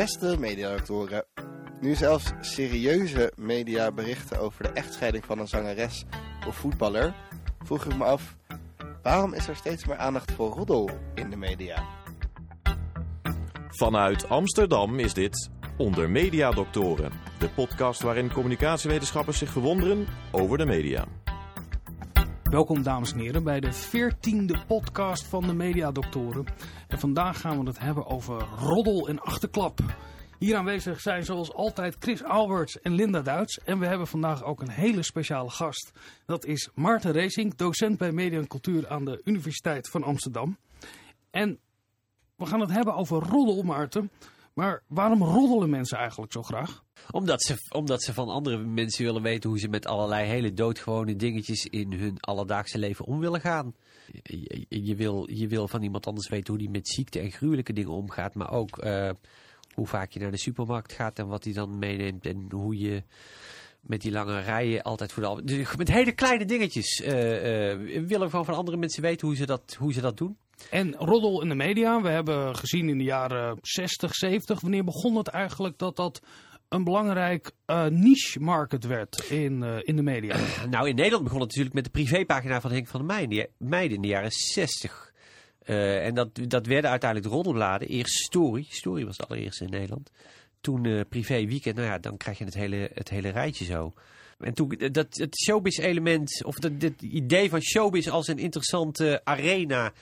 Beste mediadoctoren, nu zelfs serieuze media berichten over de echtscheiding van een zangeres of voetballer, vroeg ik me af, waarom is er steeds meer aandacht voor roddel in de media? Vanuit Amsterdam is dit Onder Mediadoktoren, de podcast waarin communicatiewetenschappers zich verwonderen over de media. Welkom dames en heren bij de veertiende podcast van de Mediadoktoren. En vandaag gaan we het hebben over roddel en achterklap. Hier aanwezig zijn zoals altijd Chris Alberts en Linda Duits. En we hebben vandaag ook een hele speciale gast. Dat is Maarten Racing, docent bij Media en Cultuur aan de Universiteit van Amsterdam. En we gaan het hebben over roddel, Maarten. Maar waarom roddelen mensen eigenlijk zo graag? Omdat ze, omdat ze van andere mensen willen weten hoe ze met allerlei hele doodgewone dingetjes in hun alledaagse leven om willen gaan. Je, wil, je wil van iemand anders weten hoe die met ziekte en gruwelijke dingen omgaat, maar ook uh, hoe vaak je naar de supermarkt gaat en wat hij dan meeneemt en hoe je met die lange rijen altijd voor de... Dus met hele kleine dingetjes uh, uh, willen gewoon van andere mensen weten hoe ze dat, hoe ze dat doen. En roddel in de media. We hebben gezien in de jaren 60, 70. Wanneer begon het eigenlijk dat dat een belangrijk uh, niche market werd in, uh, in de media? Nou, in Nederland begon het natuurlijk met de privépagina van Henk van der Meijden in de jaren 60. Uh, en dat, dat werden uiteindelijk de roddelbladen. Eerst Story. Story was de allereerste in Nederland. Toen Privé Weekend. Nou ja, dan krijg je het hele, het hele rijtje zo. En toen dat het showbiz-element, of het idee van showbiz als een interessante arena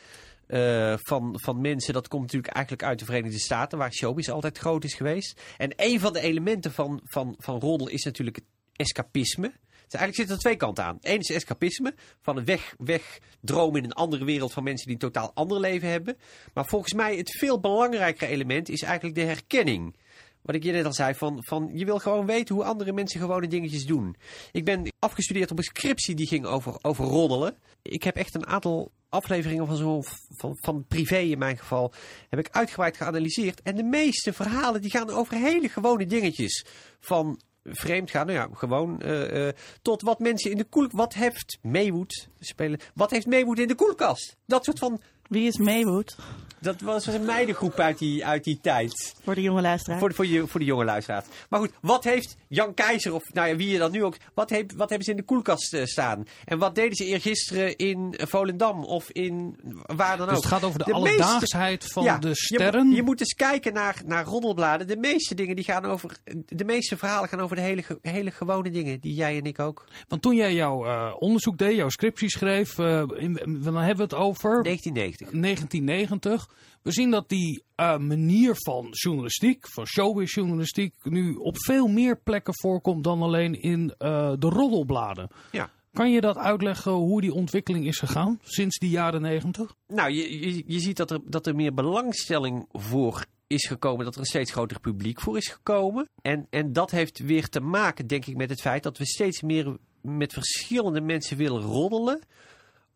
uh, van, van mensen. Dat komt natuurlijk eigenlijk uit de Verenigde Staten, waar showbiz altijd groot is geweest. En een van de elementen van, van, van roddel is natuurlijk het escapisme. Dus eigenlijk zitten er twee kanten aan. Eén is escapisme, van een weg, wegdromen in een andere wereld van mensen die een totaal ander leven hebben. Maar volgens mij het veel belangrijkere element is eigenlijk de herkenning. Wat ik je net al zei, van, van je wil gewoon weten hoe andere mensen gewone dingetjes doen. Ik ben afgestudeerd op een scriptie die ging over, over roddelen. Ik heb echt een aantal afleveringen van zo'n van, van privé in mijn geval heb ik uitgebreid geanalyseerd. En de meeste verhalen die gaan over hele gewone dingetjes. Van vreemd gaan, nou ja, gewoon uh, uh, tot wat mensen in de koel... Wat heeft Maywood spelen? Wat heeft Maywood in de koelkast? Dat soort van... Wie is Maywood? Dat was een meidengroep uit die, uit die tijd. Voor de jonge luisteraar. Voor de, voor, je, voor de jonge luisteraar. Maar goed, wat heeft Jan Keizer, of nou ja, wie je dan nu ook... Wat, heeft, wat hebben ze in de koelkast uh, staan? En wat deden ze eergisteren in Volendam of in waar dan ook? Dus het gaat over de, de alledaagsheid meeste, van ja, de sterren? Je, je, moet eens kijken naar, naar roddelbladen. De meeste dingen die gaan over... De meeste verhalen gaan over de hele, hele gewone dingen. Die jij en ik ook. Want toen jij jouw uh, onderzoek deed, jouw scriptie schreef... Uh, in, dan hebben we het over... 1990. 1990. We zien dat die uh, manier van journalistiek, van showbiz-journalistiek, nu op veel meer plekken voorkomt dan alleen in uh, de roddelbladen. Ja. Kan je dat uitleggen hoe die ontwikkeling is gegaan sinds die jaren negentig? Nou, je, je, je ziet dat er, dat er meer belangstelling voor is gekomen, dat er een steeds groter publiek voor is gekomen. En, en dat heeft weer te maken, denk ik, met het feit dat we steeds meer met verschillende mensen willen roddelen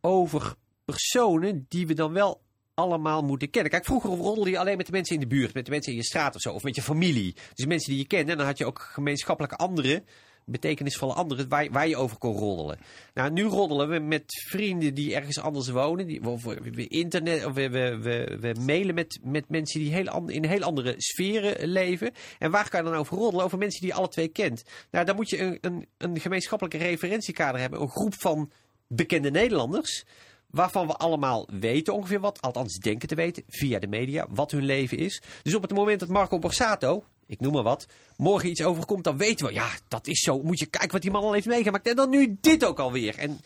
over personen die we dan wel allemaal moeten kennen. Kijk, vroeger roddelde je alleen met de mensen in de buurt, met de mensen in je straat of zo, of met je familie. Dus mensen die je kende. En dan had je ook gemeenschappelijke anderen, betekenisvolle anderen, waar, waar je over kon roddelen. Nou, nu roddelen we met vrienden die ergens anders wonen. Die, we, we, internet, of we, we, we, mailen met, met mensen die heel in heel andere sferen leven. En waar kan je dan over roddelen? Over mensen die je alle twee kent. Nou, dan moet je een, een, een gemeenschappelijke referentiekader hebben. Een groep van bekende Nederlanders waarvan we allemaal weten ongeveer wat, althans denken te weten, via de media, wat hun leven is. Dus op het moment dat Marco Borsato, ik noem maar wat, morgen iets overkomt, dan weten we, ja, dat is zo, moet je kijken wat die man al heeft meegemaakt. En dan nu dit ook alweer. En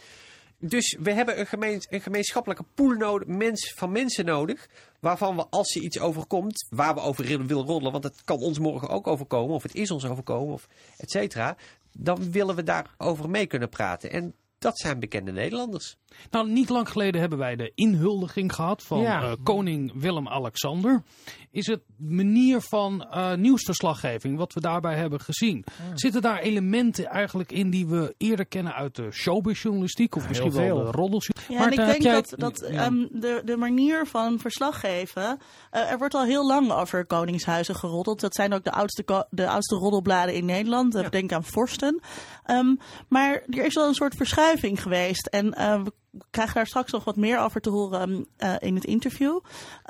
dus we hebben een, gemeen, een gemeenschappelijke pool nodig, mens, van mensen nodig, waarvan we als er iets overkomt, waar we over willen roddelen, want het kan ons morgen ook overkomen, of het is ons overkomen, of et cetera, dan willen we daarover mee kunnen praten. En dat zijn bekende Nederlanders. Nou, niet lang geleden hebben wij de inhuldiging gehad van ja. uh, koning Willem-Alexander. Is het manier van uh, nieuwsverslaggeving, wat we daarbij hebben gezien. Ja. Zitten daar elementen eigenlijk in die we eerder kennen uit de showbizjournalistiek? Of ja, misschien wel de roddels? Ja, en ik denk dat, dat um, de, de manier van verslaggeven... Uh, er wordt al heel lang over koningshuizen geroddeld. Dat zijn ook de oudste, de oudste roddelbladen in Nederland. Denk aan Vorsten. Um, maar er is wel een soort verschuiving geweest. En we krijg daar straks nog wat meer over te horen uh, in het interview.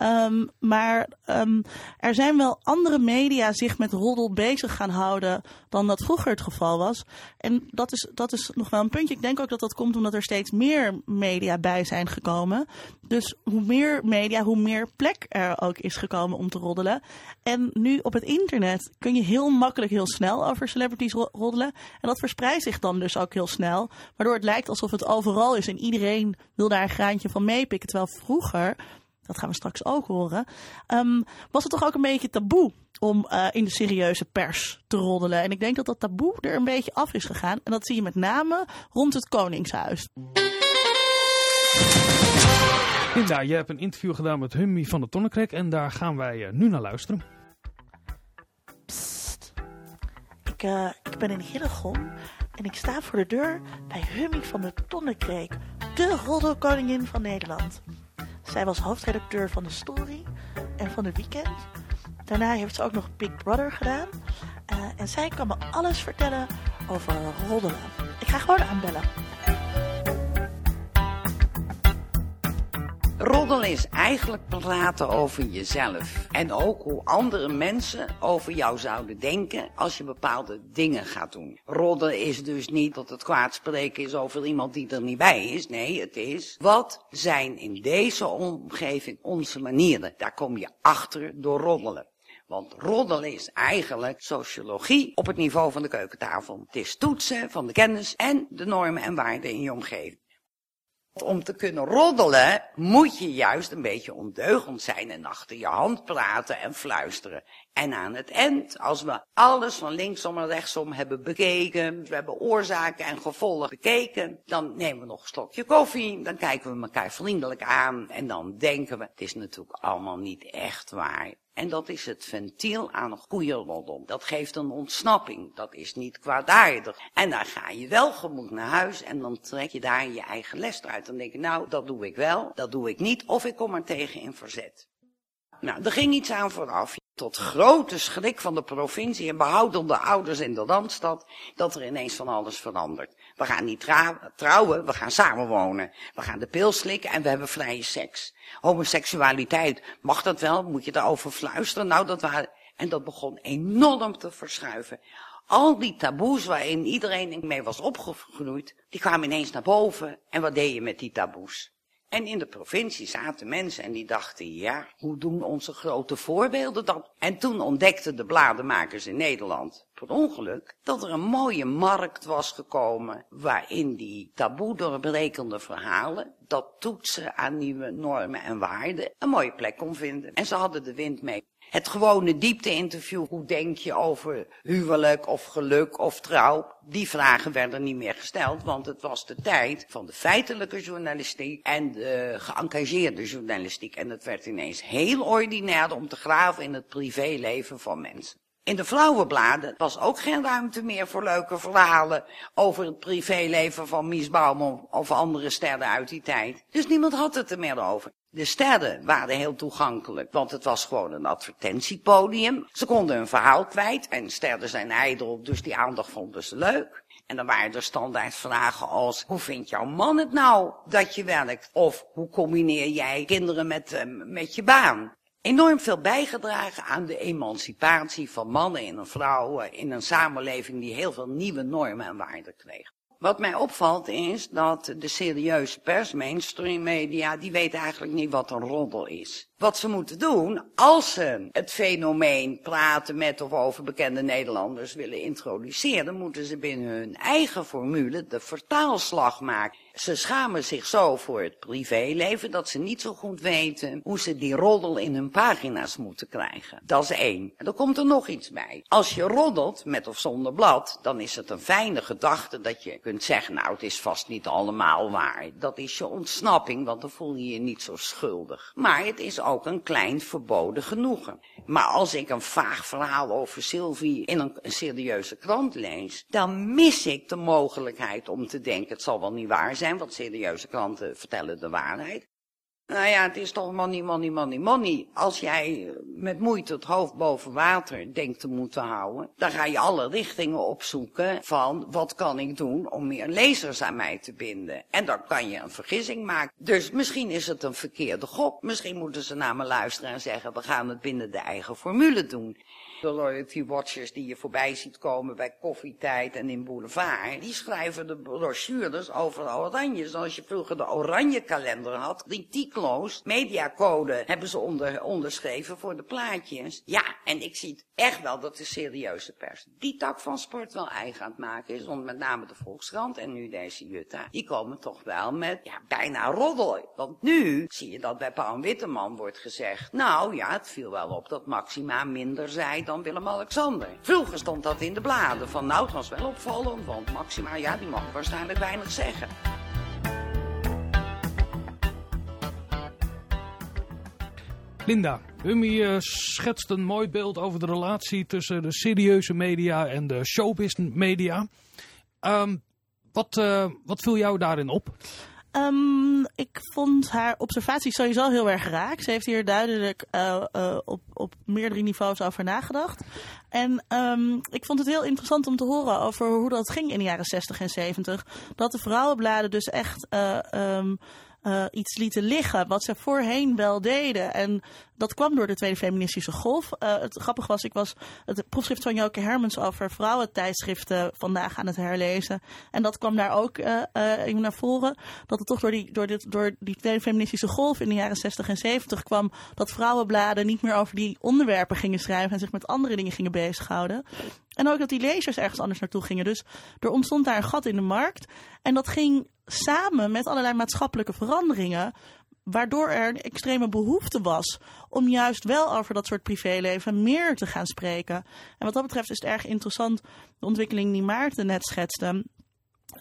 Um, maar um, er zijn wel andere media zich met roddel bezig gaan houden dan dat vroeger het geval was. En dat is, dat is nog wel een puntje. Ik denk ook dat dat komt omdat er steeds meer media bij zijn gekomen. Dus hoe meer media, hoe meer plek er ook is gekomen om te roddelen. En nu op het internet kun je heel makkelijk, heel snel over celebrities roddelen. En dat verspreidt zich dan dus ook heel snel. Waardoor het lijkt alsof het overal is en iedereen wil daar een graantje van meepikken. Terwijl vroeger, dat gaan we straks ook horen, um, was het toch ook een beetje taboe om uh, in de serieuze pers te roddelen. En ik denk dat dat taboe er een beetje af is gegaan. En dat zie je met name rond het Koningshuis. Linda, je hebt een interview gedaan met Hummy van de Tonnekrek en daar gaan wij uh, nu naar luisteren. Psst. Ik, uh, ik ben in Hillegom en ik sta voor de deur bij Hummy van de Tonnekreek, de roddelkoningin van Nederland. Zij was hoofdredacteur van de Story en van de Weekend. Daarna heeft ze ook nog Big Brother gedaan. Uh, en zij kan me alles vertellen over roddelen. Ik ga gewoon aanbellen. Roddelen is eigenlijk praten over jezelf. En ook hoe andere mensen over jou zouden denken als je bepaalde dingen gaat doen. Roddelen is dus niet dat het kwaad spreken is over iemand die er niet bij is. Nee, het is wat zijn in deze omgeving onze manieren. Daar kom je achter door roddelen. Want roddelen is eigenlijk sociologie op het niveau van de keukentafel. Het is toetsen van de kennis en de normen en waarden in je omgeving. Om te kunnen roddelen moet je juist een beetje ondeugend zijn en achter je hand praten en fluisteren. En aan het eind, als we alles van linksom en rechtsom hebben bekeken, we hebben oorzaken en gevolgen bekeken, dan nemen we nog een slokje koffie, dan kijken we elkaar vriendelijk aan en dan denken we, het is natuurlijk allemaal niet echt waar. En dat is het ventiel aan een goede roddel. Dat geeft een ontsnapping. Dat is niet kwaadaardig. En dan ga je wel gemoed naar huis en dan trek je daar je eigen les uit. Dan denk je, nou, dat doe ik wel, dat doe ik niet, of ik kom er tegen in verzet. Nou, er ging iets aan vooraf. Tot grote schrik van de provincie en behoudende ouders in de Randstad, dat er ineens van alles verandert. We gaan niet trouwen, we gaan samenwonen. We gaan de pil slikken en we hebben vrije seks. Homoseksualiteit, mag dat wel? Moet je daarover fluisteren? Nou, dat waren... En dat begon enorm te verschuiven. Al die taboes waarin iedereen mee was opgegroeid, die kwamen ineens naar boven. En wat deed je met die taboes? En in de provincie zaten mensen en die dachten, ja, hoe doen onze grote voorbeelden dat? En toen ontdekten de bladenmakers in Nederland, per ongeluk, dat er een mooie markt was gekomen waarin die taboe doorbrekende verhalen, dat toetsen aan nieuwe normen en waarden, een mooie plek kon vinden. En ze hadden de wind mee. Het gewone diepte-interview, hoe denk je over huwelijk of geluk of trouw? Die vragen werden niet meer gesteld, want het was de tijd van de feitelijke journalistiek en de geëngageerde journalistiek. En het werd ineens heel ordinair om te graven in het privéleven van mensen. In de vrouwenbladen was ook geen ruimte meer voor leuke verhalen over het privéleven van Mies Bouwman of andere sterren uit die tijd. Dus niemand had het er meer over. De sterren waren heel toegankelijk, want het was gewoon een advertentiepodium. Ze konden hun verhaal kwijt en sterren zijn ijdel, dus die aandacht vonden ze leuk. En dan waren er standaardvragen als, hoe vindt jouw man het nou dat je werkt? Of hoe combineer jij kinderen met, uh, met je baan? Enorm veel bijgedragen aan de emancipatie van mannen en vrouwen in een samenleving die heel veel nieuwe normen en waarden kreeg. Wat mij opvalt is dat de serieuze pers, mainstream media, die weten eigenlijk niet wat een roddel is. Wat ze moeten doen, als ze het fenomeen praten met of over bekende Nederlanders willen introduceren, moeten ze binnen hun eigen formule de vertaalslag maken. Ze schamen zich zo voor het privéleven dat ze niet zo goed weten hoe ze die roddel in hun pagina's moeten krijgen. Dat is één. En er komt er nog iets bij. Als je roddelt, met of zonder blad, dan is het een fijne gedachte dat je kunt zeggen, nou het is vast niet allemaal waar. Dat is je ontsnapping, want dan voel je je niet zo schuldig. Maar het is ook een klein verboden genoegen. Maar als ik een vaag verhaal over Sylvie in een, een serieuze krant lees, dan mis ik de mogelijkheid om te denken, het zal wel niet waar zijn, want serieuze kranten vertellen de waarheid. Nou ja, het is toch money, money, money, money. Als jij met moeite het hoofd boven water denkt te moeten houden, dan ga je alle richtingen opzoeken van wat kan ik doen om meer lezers aan mij te binden. En dan kan je een vergissing maken. Dus misschien is het een verkeerde gok. Misschien moeten ze naar me luisteren en zeggen we gaan het binnen de eigen formule doen. De loyalty watchers die je voorbij ziet komen bij koffietijd en in boulevard, die schrijven de brochures over oranje. Zoals je vroeger de oranje kalender had, kritiekloos, mediacode hebben ze onder, onderschreven voor de plaatjes. Ja, en ik zie het echt wel dat de serieuze pers die tak van sport wel eigen aan het maken is. Want met name de Volkskrant en nu deze Jutta, die komen toch wel met ja, bijna roddel. Want nu zie je dat bij Paul Witteman wordt gezegd, nou ja, het viel wel op dat Maxima minder zei dan Willem-Alexander. Vroeger stond dat in de bladen van nou, het was wel opvallend, want Maxima, ja, die mag waarschijnlijk weinig zeggen. Linda, Hummy eh, schetst een mooi beeld over de relatie tussen de serieuze media en de showbiz media. Ehm, wat, eh, wat viel jou daarin op? Um, ik vond haar observatie sowieso heel erg raak. Ze heeft hier duidelijk uh, uh, op, op meerdere niveaus over nagedacht. En um, ik vond het heel interessant om te horen over hoe dat ging in de jaren 60 en 70. Dat de vrouwenbladen dus echt uh, um, uh, iets lieten liggen, wat ze voorheen wel deden. En dat kwam door de Tweede Feministische Golf. Uh, het grappige was, ik was het proefschrift van Joke Hermans over vrouwentijdschriften vandaag aan het herlezen. En dat kwam daar ook uh, naar voren. Dat het toch door die, door, dit, door die Tweede Feministische Golf in de jaren 60 en 70 kwam dat vrouwenbladen niet meer over die onderwerpen gingen schrijven en zich met andere dingen gingen bezighouden. En ook dat die lezers ergens anders naartoe gingen. Dus er ontstond daar een gat in de markt. En dat ging samen met allerlei maatschappelijke veranderingen. Waardoor er een extreme behoefte was om juist wel over dat soort privéleven meer te gaan spreken. En wat dat betreft is het erg interessant, de ontwikkeling die Maarten net schetste.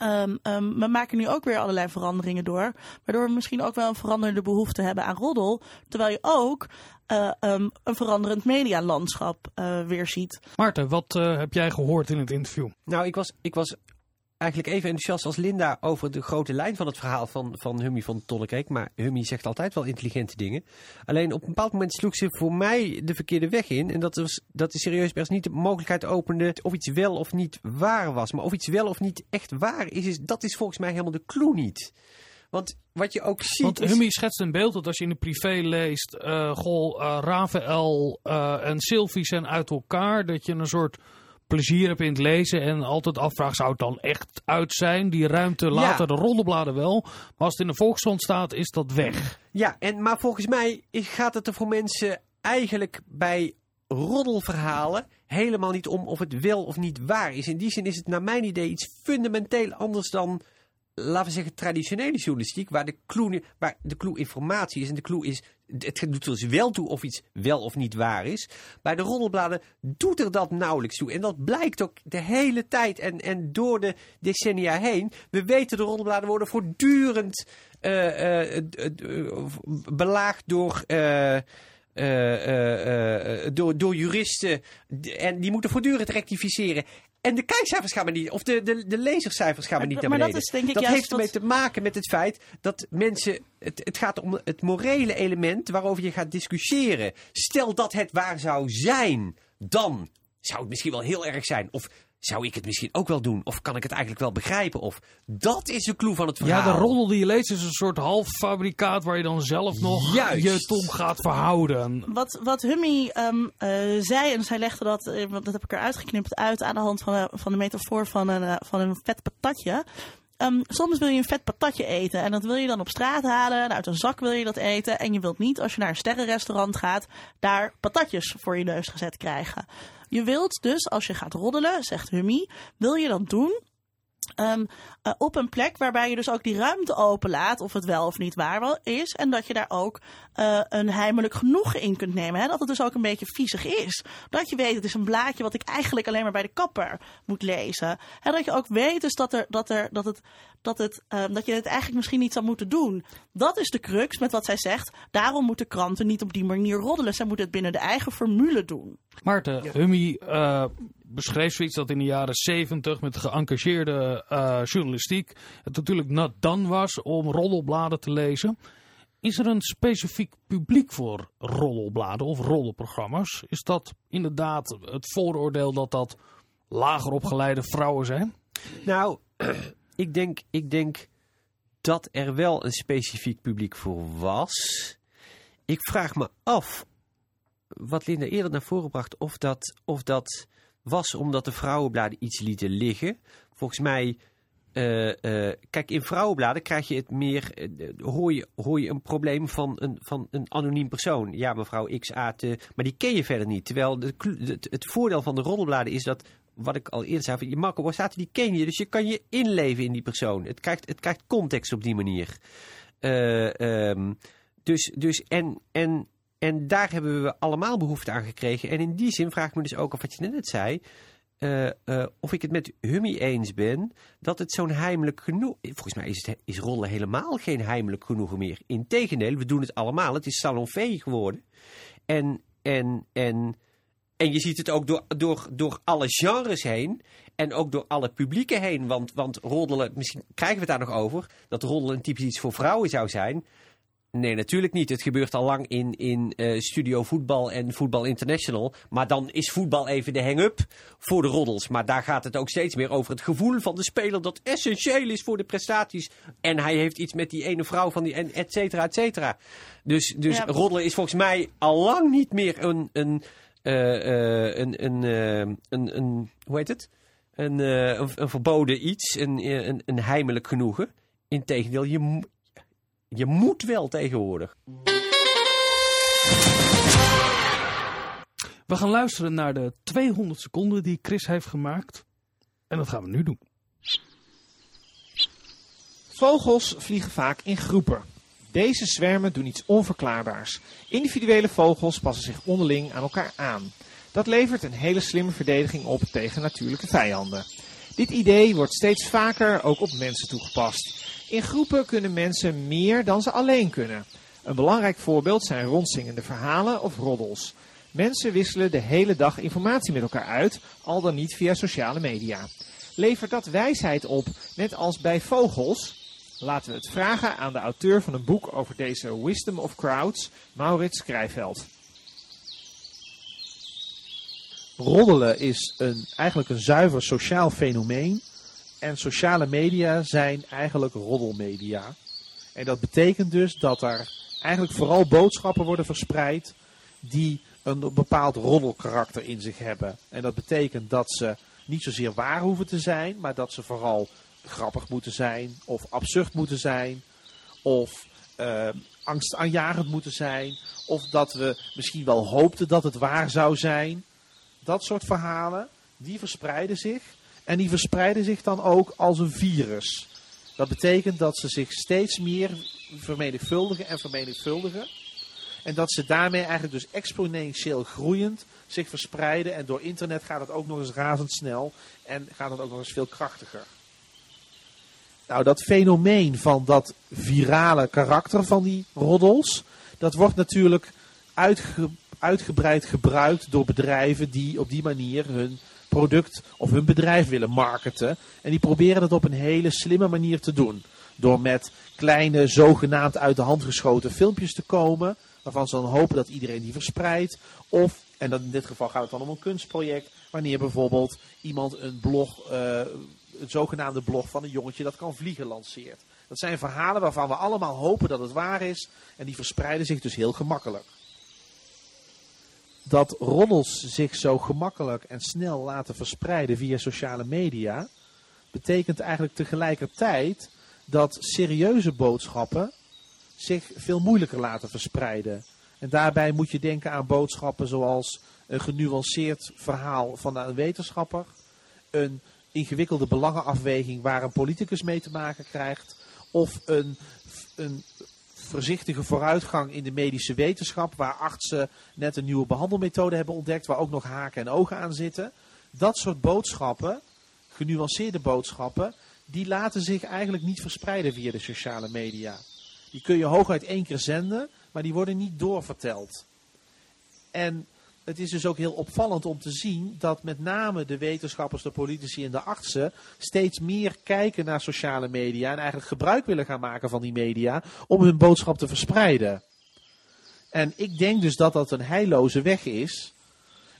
Um, um, we maken nu ook weer allerlei veranderingen door. Waardoor we misschien ook wel een veranderende behoefte hebben aan roddel. Terwijl je ook uh, um, een veranderend medialandschap uh, weer ziet. Maarten, wat uh, heb jij gehoord in het interview? Nou, ik was, ik was eigenlijk even enthousiast als Linda over de grote lijn van het verhaal van, van Hummy van Tollekeek. Maar Hummy zegt altijd wel intelligente dingen. Alleen op een bepaald moment sloeg ze voor mij de verkeerde weg in. En dat, was, dat de serieus pers niet de mogelijkheid opende of iets wel of niet waar was. Maar of iets wel of niet echt waar is, is dat is volgens mij helemaal de clue niet. Want wat je ook ziet. Want Hummy schetst een beeld dat als je in de privé leest. Uh, goh, uh, Rafael uh, en Sylvie zijn uit elkaar. Dat je een soort plezier hebt in het lezen en altijd afvraagt, zou het dan echt uit zijn? Die ruimte later ja. de rollenbladen wel, maar als het in de Volkskrant staat, is dat weg. Ja, en, maar volgens mij gaat het er voor mensen eigenlijk bij roddelverhalen helemaal niet om of het wel of niet waar is. In die zin is het naar mijn idee iets fundamenteel anders dan laten we zeggen, traditionele journalistiek, waar de clue, waar de clue informatie is en de clue is, het doet er dus wel toe of iets wel of niet waar is. Bij de roddelbladen doet er dat nauwelijks toe. En dat blijkt ook de hele tijd en, en door de decennia heen. We weten, de roddelbladen worden voortdurend uh, uh, uh, belaagd door... Door, door juristen. En die moeten voortdurend rectificeren. En de kijkcijfers gaan maar niet, of de, de, de lezerscijfers gaan maar niet naar beneden. Maar dat, is, denk ik, dat juist heeft ermee te maken met het feit dat mensen. Het, het gaat om het morele element waarover je gaat discussiëren. Stel dat het waar zou zijn, dan zou het misschien wel heel erg zijn. Of zou ik het misschien ook wel doen? Of kan ik het eigenlijk wel begrijpen? Of dat is de clue van het verhaal. Ja, de roddel die je leest is een soort halffabrikaat waar je dan zelf nog Juist. je tom gaat verhouden. Wat, wat Hummy um, uh, zei, en zij legde dat, uh, dat heb ik eruit geknipt, uit aan de hand van, uh, van de metafoor van een, uh, van een vet patatje. Um, soms wil je een vet patatje eten en dat wil je dan op straat halen. En uit een zak wil je dat eten. En je wilt niet, als je naar een sterrenrestaurant gaat, daar patatjes voor je neus gezet krijgen. Je wilt dus, als je gaat roddelen, zegt Hummy, wil je dat doen Um, uh, op een plek waarbij je dus ook die ruimte openlaat, of het wel of niet waar is. En dat je daar ook uh, een heimelijk genoegen in kunt nemen. Hè? Dat het dus ook een beetje viezig is. Dat je weet, het is een blaadje wat ik eigenlijk alleen maar bij de kapper moet lezen. En dat je ook weet dus dat, er, dat, er, dat, het, dat, het, um, dat je het eigenlijk misschien niet zou moeten doen. Dat is de crux met wat zij zegt. Daarom moeten kranten niet op die manier roddelen. Zij moeten het binnen de eigen formule doen. Maarten, ja. Hummy uh, beschreef zoiets dat in de jaren zeventig met geëngageerde uh, journalistiek het natuurlijk not done was om roddelbladen te lezen. Is er een specifiek publiek voor roddelbladen of roddelprogramma's? Is dat inderdaad het vooroordeel dat dat lager opgeleide vrouwen zijn? Nou, ik denk, ik denk dat er wel een specifiek publiek voor was. Ik vraag me af, wat Linda eerder naar voren bracht, of dat, of dat was omdat de vrouwenbladen iets lieten liggen. Volgens mij, eh, eh, kijk, in vrouwenbladen krijg je het meer, eh, hoor, je, hoor je een probleem van een, van een anoniem persoon. Ja, mevrouw X aat, maar die ken je verder niet. Terwijl het, het voordeel van de roddelbladen is dat wat ik al eerder zei, van je Marco staat die ken je. Dus je kan je inleven in die persoon. Het krijgt, het krijgt context op die manier. Um, dus, dus en, en, en daar hebben we allemaal behoefte aan gekregen. En in die zin vraag ik me dus ook af wat je net zei. Uh, uh, of ik het met Hummy eens ben dat het zo'n heimelijk genoeg... Volgens mij is, het, is rollen helemaal geen heimelijk genoegen meer. Integendeel, we doen het allemaal. Het is salonfee geworden. En, en, en en je ziet het ook door, door, door alle genres heen. En ook door alle publieken heen. Want, want roddelen, misschien krijgen we het daar nog over. Dat roddelen een typisch iets voor vrouwen zou zijn. Nee, natuurlijk niet. Het gebeurt al lang in, in uh, Studio Voetbal en Voetbal International. Maar dan is voetbal even de hang-up voor de roddels. Maar daar gaat het ook steeds meer over het gevoel van de speler dat essentieel is voor de prestaties. En hij heeft iets met die ene vrouw van die, en et cetera, et cetera. Dus, dus ja. roddelen is volgens mij al lang niet meer een, een uh, een, een, een, een, hoe heet het? Een, een, een, verboden iets, een, een, een heimelijk genoegen. Integendeel, je, je moet wel tegenwoordig. We gaan luisteren naar de 200 seconden die Chris heeft gemaakt. En dat gaan we nu doen. Vogels vliegen vaak in groepen. Deze zwermen doen iets onverklaarbaars. Individuele vogels passen zich onderling aan elkaar aan. Dat levert een hele slimme verdediging op tegen natuurlijke vijanden. Dit idee wordt steeds vaker ook op mensen toegepast. In groepen kunnen mensen meer dan ze alleen kunnen. Een belangrijk voorbeeld zijn rondzingende verhalen of roddels. Mensen wisselen de hele dag informatie met elkaar uit, al dan niet via sociale media. Levert dat wijsheid op, net als bij vogels? Laten we het vragen aan de auteur van een boek over deze Wisdom of Crowds, Maurits Krijveld. Roddelen is een, eigenlijk een zuiver sociaal fenomeen. En sociale media zijn eigenlijk roddelmedia. En dat betekent dus dat er eigenlijk vooral boodschappen worden verspreid die een bepaald roddelkarakter in zich hebben. En dat betekent dat ze niet zozeer waar hoeven te zijn, maar dat ze vooral grappig moeten zijn, of absurd moeten zijn, of uh, angstaanjagend moeten zijn, of dat we misschien wel hoopten dat het waar zou zijn. Dat soort verhalen, die verspreiden zich. En die verspreiden zich dan ook als een virus. Dat betekent dat ze zich steeds meer vermenigvuldigen en vermenigvuldigen. En dat ze daarmee eigenlijk dus exponentieel groeiend zich verspreiden. En door internet gaat het ook nog eens razendsnel. En gaat het ook nog eens veel krachtiger. Nou, dat fenomeen van dat virale karakter van die roddels, dat wordt natuurlijk uitge, uitgebreid gebruikt door bedrijven die op die manier hun product of hun bedrijf willen marketen. En die proberen dat op een hele slimme manier te doen. Door met kleine, zogenaamd uit de hand geschoten filmpjes te komen, waarvan ze dan hopen dat iedereen die verspreidt. Of, en in dit geval gaat het dan om een kunstproject, wanneer bijvoorbeeld iemand een blog uh, het zogenaamde blog van een jongetje dat kan vliegen lanceert. Dat zijn verhalen waarvan we allemaal hopen dat het waar is en die verspreiden zich dus heel gemakkelijk. Dat roddels zich zo gemakkelijk en snel laten verspreiden via sociale media, betekent eigenlijk tegelijkertijd dat serieuze boodschappen zich veel moeilijker laten verspreiden. En daarbij moet je denken aan boodschappen zoals een genuanceerd verhaal van een wetenschapper, een ingewikkelde belangenafweging waar een politicus mee te maken krijgt. Of een, een voorzichtige vooruitgang in de medische wetenschap, waar artsen net een nieuwe behandelmethode hebben ontdekt, waar ook nog haken en ogen aan zitten. Dat soort boodschappen, genuanceerde boodschappen, die laten zich eigenlijk niet verspreiden via de sociale media. Die kun je hooguit één keer zenden, maar die worden niet doorverteld. En het is dus ook heel opvallend om te zien dat met name de wetenschappers, de politici en de artsen steeds meer kijken naar sociale media en eigenlijk gebruik willen gaan maken van die media om hun boodschap te verspreiden. En ik denk dus dat dat een heilloze weg is.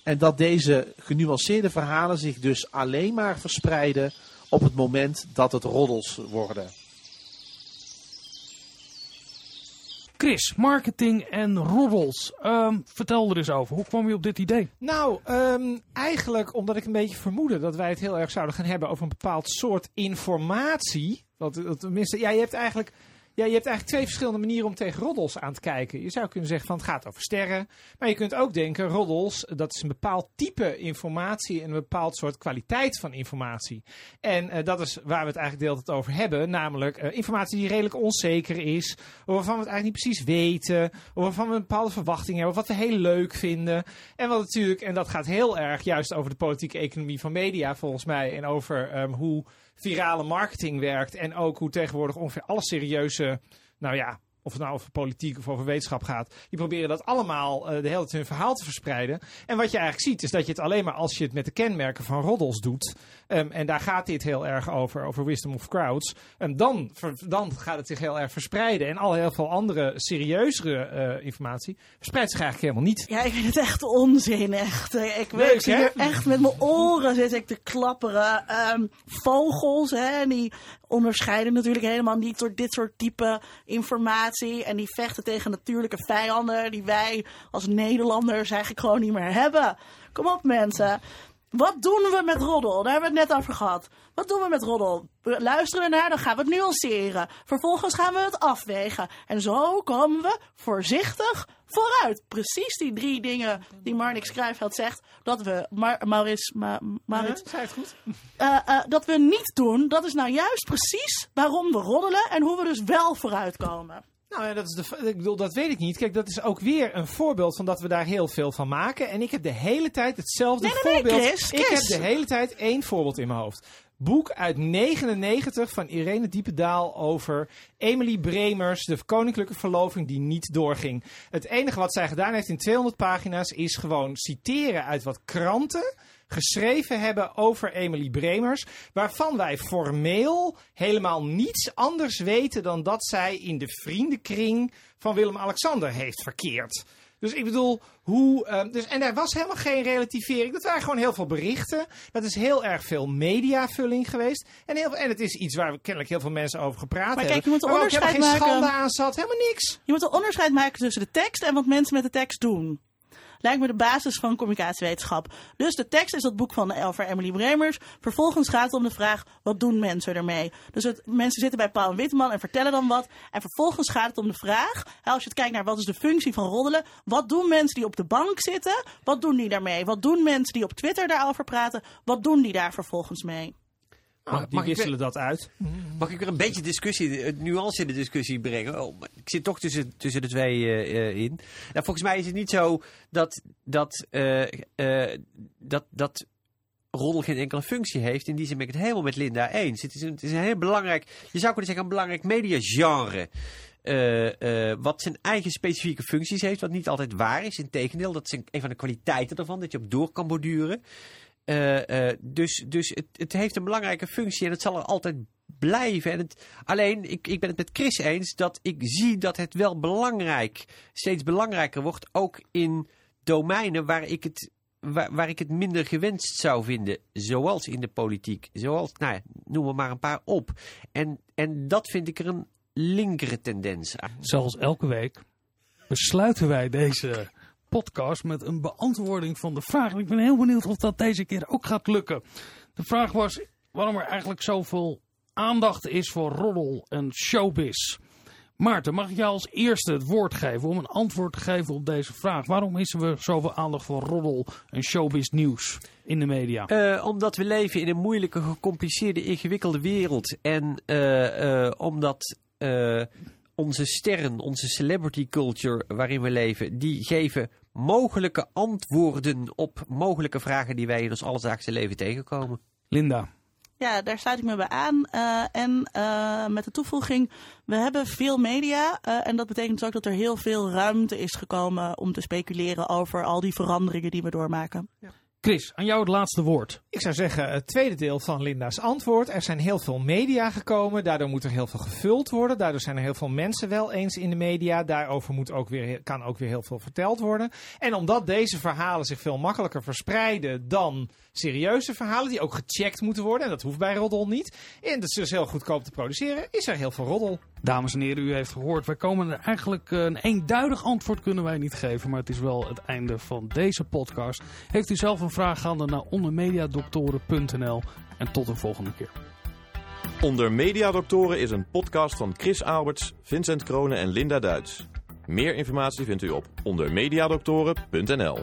En dat deze genuanceerde verhalen zich dus alleen maar verspreiden op het moment dat het roddels worden. Chris, marketing en roddels. Ehm, vertel er eens over. Hoe kwam je op dit idee? Nou, ehm, eigenlijk omdat ik een beetje vermoedde dat wij het heel erg zouden gaan hebben over een bepaald soort informatie. Want tenminste, ja, je hebt eigenlijk. Ja, je hebt eigenlijk twee verschillende manieren om tegen roddels aan te kijken. Je zou kunnen zeggen van het gaat over sterren. Maar je kunt ook denken, roddels, dat is een bepaald type informatie en een bepaald soort kwaliteit van informatie. En eh, dat is waar we het eigenlijk de hele tijd over hebben. Namelijk eh, informatie die redelijk onzeker is. Waarvan we het eigenlijk niet precies weten. Waarvan we een bepaalde verwachting hebben. Wat we heel leuk vinden. En wat natuurlijk, en dat gaat heel erg juist over de politieke economie van media volgens mij. En over ehm, hoe virale marketing werkt. En ook hoe tegenwoordig ongeveer alle serieuze, nou ja, of het nou over politiek of over wetenschap gaat. Die proberen dat allemaal eh, de hele tijd hun verhaal te verspreiden. En wat je eigenlijk ziet is dat je het alleen maar als je het met de kenmerken van roddels doet. ehm, en daar gaat dit heel erg over, over wisdom of crowds. En dan, ver- dan gaat het zich heel erg verspreiden. En al heel veel andere serieuzere eh, informatie verspreidt zich eigenlijk helemaal niet. Ja, ik vind het echt onzin, echt. Eh, Ik, Leuk, ik echt met mijn oren zit ik te klapperen. Ehm, vogels, hè, die onderscheiden natuurlijk helemaal niet door dit soort type informatie. En die vechten tegen natuurlijke vijanden die wij als Nederlanders eigenlijk gewoon niet meer hebben. Kom op mensen. Wat doen we met roddel? Daar hebben we het net over gehad. Wat doen we met roddel? We luisteren ernaar, dan gaan we het nuanceren. Vervolgens gaan we het afwegen. En zo komen we voorzichtig vooruit. Precies die drie dingen die Marnix Kruijveld zegt. Dat we, Mar Maurits, Ma Maurits, Zei het goed? eh, eh, dat we niet doen. Dat is nou juist precies waarom we roddelen. En hoe we dus wel vooruitkomen. Nou ja, dat, is de, ik bedoel, dat weet ik niet. Kijk, dat is ook weer een voorbeeld van dat we daar heel veel van maken. En ik heb de hele tijd hetzelfde Nee, nee, nee, voorbeeld. Chris, Ik heb de hele tijd één voorbeeld in mijn hoofd. Boek uit 99 van Irene Diependaal over Emily Bremers, de koninklijke verloving die niet doorging. Het enige wat zij gedaan heeft in 200 pagina's is gewoon citeren uit wat kranten geschreven hebben over Emily Bremers, waarvan wij formeel helemaal niets anders weten dan dat zij in de vriendenkring van Willem-Alexander heeft verkeerd. Dus ik bedoel, hoe. eh, dus, en er was helemaal geen relativering. Dat waren gewoon heel veel berichten. Dat is heel erg veel mediavulling geweest. En, heel, en het is iets waar we kennelijk heel veel mensen over gepraat Maar hebben. kijk, je moet een ook helemaal geen onderscheid schande maken. aan zat. Helemaal niks. Je moet een onderscheid maken tussen de tekst en wat mensen met de tekst doen. Lijkt me de basis van communicatiewetenschap. Dus de tekst is dat boek van over Emily Bremers. Vervolgens gaat het om de vraag, wat doen mensen ermee? Dus het, mensen zitten bij Paul en Witteman en vertellen dan wat. En vervolgens gaat het om de vraag, als je het kijkt naar wat is de functie van roddelen. Wat doen mensen die op de bank zitten? Wat doen die daarmee? Wat doen mensen die op Twitter daarover praten? Wat doen die daar vervolgens mee? Nou, die mag ik dat uit. Mag ik er een beetje discussie, eh, nuance in de discussie brengen? Oh, ik zit toch tussen, tussen de twee eh, eh, in. Nou, volgens mij is het niet zo dat, dat, dat, dat roddel geen enkele functie heeft. In die zin ben ik het helemaal met Linda eens. Het is een, het is een heel belangrijk, je zou kunnen zeggen, een belangrijk mediagenre. wat zijn eigen specifieke functies heeft, wat niet altijd waar is. Integendeel, dat is een, een van de kwaliteiten ervan, dat je op door kan borduren. Eh, eh, dus dus het, het heeft een belangrijke functie en het zal er altijd blijven. En alleen, ik, ik ben het met Chris eens dat ik zie dat het wel belangrijk, steeds belangrijker wordt. Ook in domeinen waar ik het, waar, waar ik het minder gewenst zou vinden. Zoals in de politiek. Zoals, nou ja, noem maar een paar op. En, en dat vind ik er een linkere tendens aan. Zoals elke week besluiten wij deze podcast met een beantwoording van de vraag. Ik ben heel benieuwd of dat deze keer ook gaat lukken. De vraag was waarom er eigenlijk zoveel aandacht is voor roddel en showbiz. Maarten, mag ik jou als eerste het woord geven om een antwoord te geven op deze vraag? Waarom is er zoveel aandacht voor roddel en showbiz nieuws in de media? Eh, omdat we leven in een moeilijke, gecompliceerde, ingewikkelde wereld. En eh, eh, omdat onze sterren, onze celebrity culture waarin we leven, die geven mogelijke antwoorden op mogelijke vragen die wij in ons alledaagse leven tegenkomen. Linda. Ja, daar sluit ik me bij aan. Uh, en uh, met de toevoeging, we hebben veel media. Uh, en dat betekent dus ook dat er heel veel ruimte is gekomen om te speculeren over al die veranderingen die we doormaken. Ja. Chris, aan jou het laatste woord. Ik zou zeggen, het tweede deel van Linda's antwoord. Er zijn heel veel media gekomen, daardoor moet er heel veel gevuld worden. Daardoor zijn er heel veel mensen wel eens in de media. Daarover moet ook weer, kan ook weer heel veel verteld worden. En omdat deze verhalen zich veel makkelijker verspreiden dan serieuze verhalen, die ook gecheckt moeten worden, en dat hoeft bij Roddel niet. En dat is dus heel goedkoop te produceren, is er heel veel Roddel. Dames en heren, u heeft gehoord, wij komen er eigenlijk eh, een eenduidig antwoord kunnen wij niet geven, maar het is wel het einde van deze podcast. Heeft u zelf een vraag, ga dan naar ondermediadoktoren.nl en tot een volgende keer. Onder Mediadoktoren is een podcast van Chris Alberts, Vincent Kronen en Linda Duits. Meer informatie vindt u op ondermediadoktoren.nl.